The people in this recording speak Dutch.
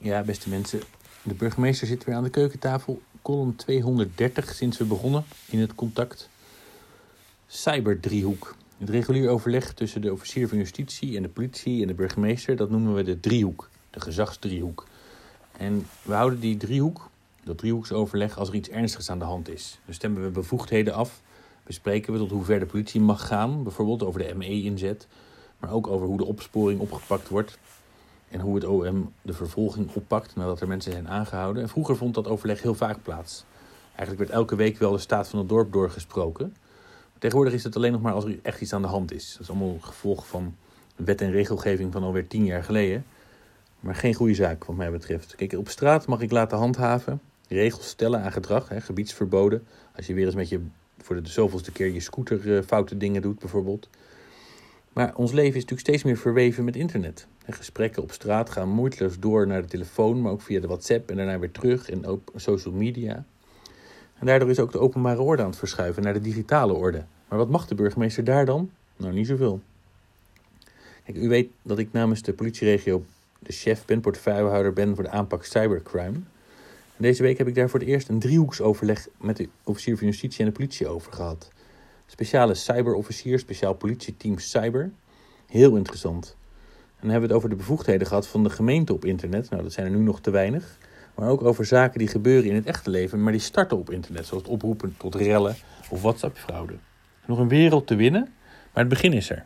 Ja, beste mensen. De burgemeester zit weer aan de keukentafel. Column 230 sinds we begonnen in het contact. Cyberdriehoek. Het regulier overleg tussen de officier van justitie en de politie en de burgemeester, dat noemen we de driehoek. De gezagsdriehoek. En we houden die driehoek, dat driehoeksoverleg, als er iets ernstigs aan de hand is. Dan stemmen we bevoegdheden af. Bespreken we tot hoe ver de politie mag gaan, bijvoorbeeld over de ME-inzet. Maar ook over hoe de opsporing opgepakt wordt en hoe het OM de vervolging oppakt nadat er mensen zijn aangehouden. En vroeger vond dat overleg heel vaak plaats. Eigenlijk werd elke week wel de staat van het dorp doorgesproken. Tegenwoordig is het alleen nog maar als er echt iets aan de hand is. Dat is allemaal gevolg van wet en regelgeving van alweer tien jaar geleden. Maar geen goede zaak, wat mij betreft. Kijk, op straat mag ik laten handhaven, regels stellen aan gedrag, hè, gebiedsverboden. Als je weer eens met je voor de zoveelste keer je scooter uh, foute dingen doet, bijvoorbeeld. Maar ons leven is natuurlijk steeds meer verweven met internet. gesprekken op straat gaan moeiteloos door naar de telefoon, maar ook via de WhatsApp en daarna weer terug en ook social media. En daardoor is ook de openbare orde aan het verschuiven naar de digitale orde. Maar wat mag de burgemeester daar dan? Nou, niet zoveel. Kijk, u weet dat ik namens de politieregio de chef ben, portefeuillehouder ben voor de aanpak cybercrime. En deze week heb ik daar voor het eerst een driehoeksoverleg met de officier van justitie en de politie over gehad speciale cyberofficier, speciaal politieteam cyber. Heel interessant. En dan hebben we het over de bevoegdheden gehad van de gemeente op internet. Nou, dat zijn er nu nog te weinig. Maar ook over zaken die gebeuren in het echte leven, maar die starten op internet. Zoals het oproepen tot rellen of WhatsApp-fraude. Nog een wereld te winnen, maar het begin is er.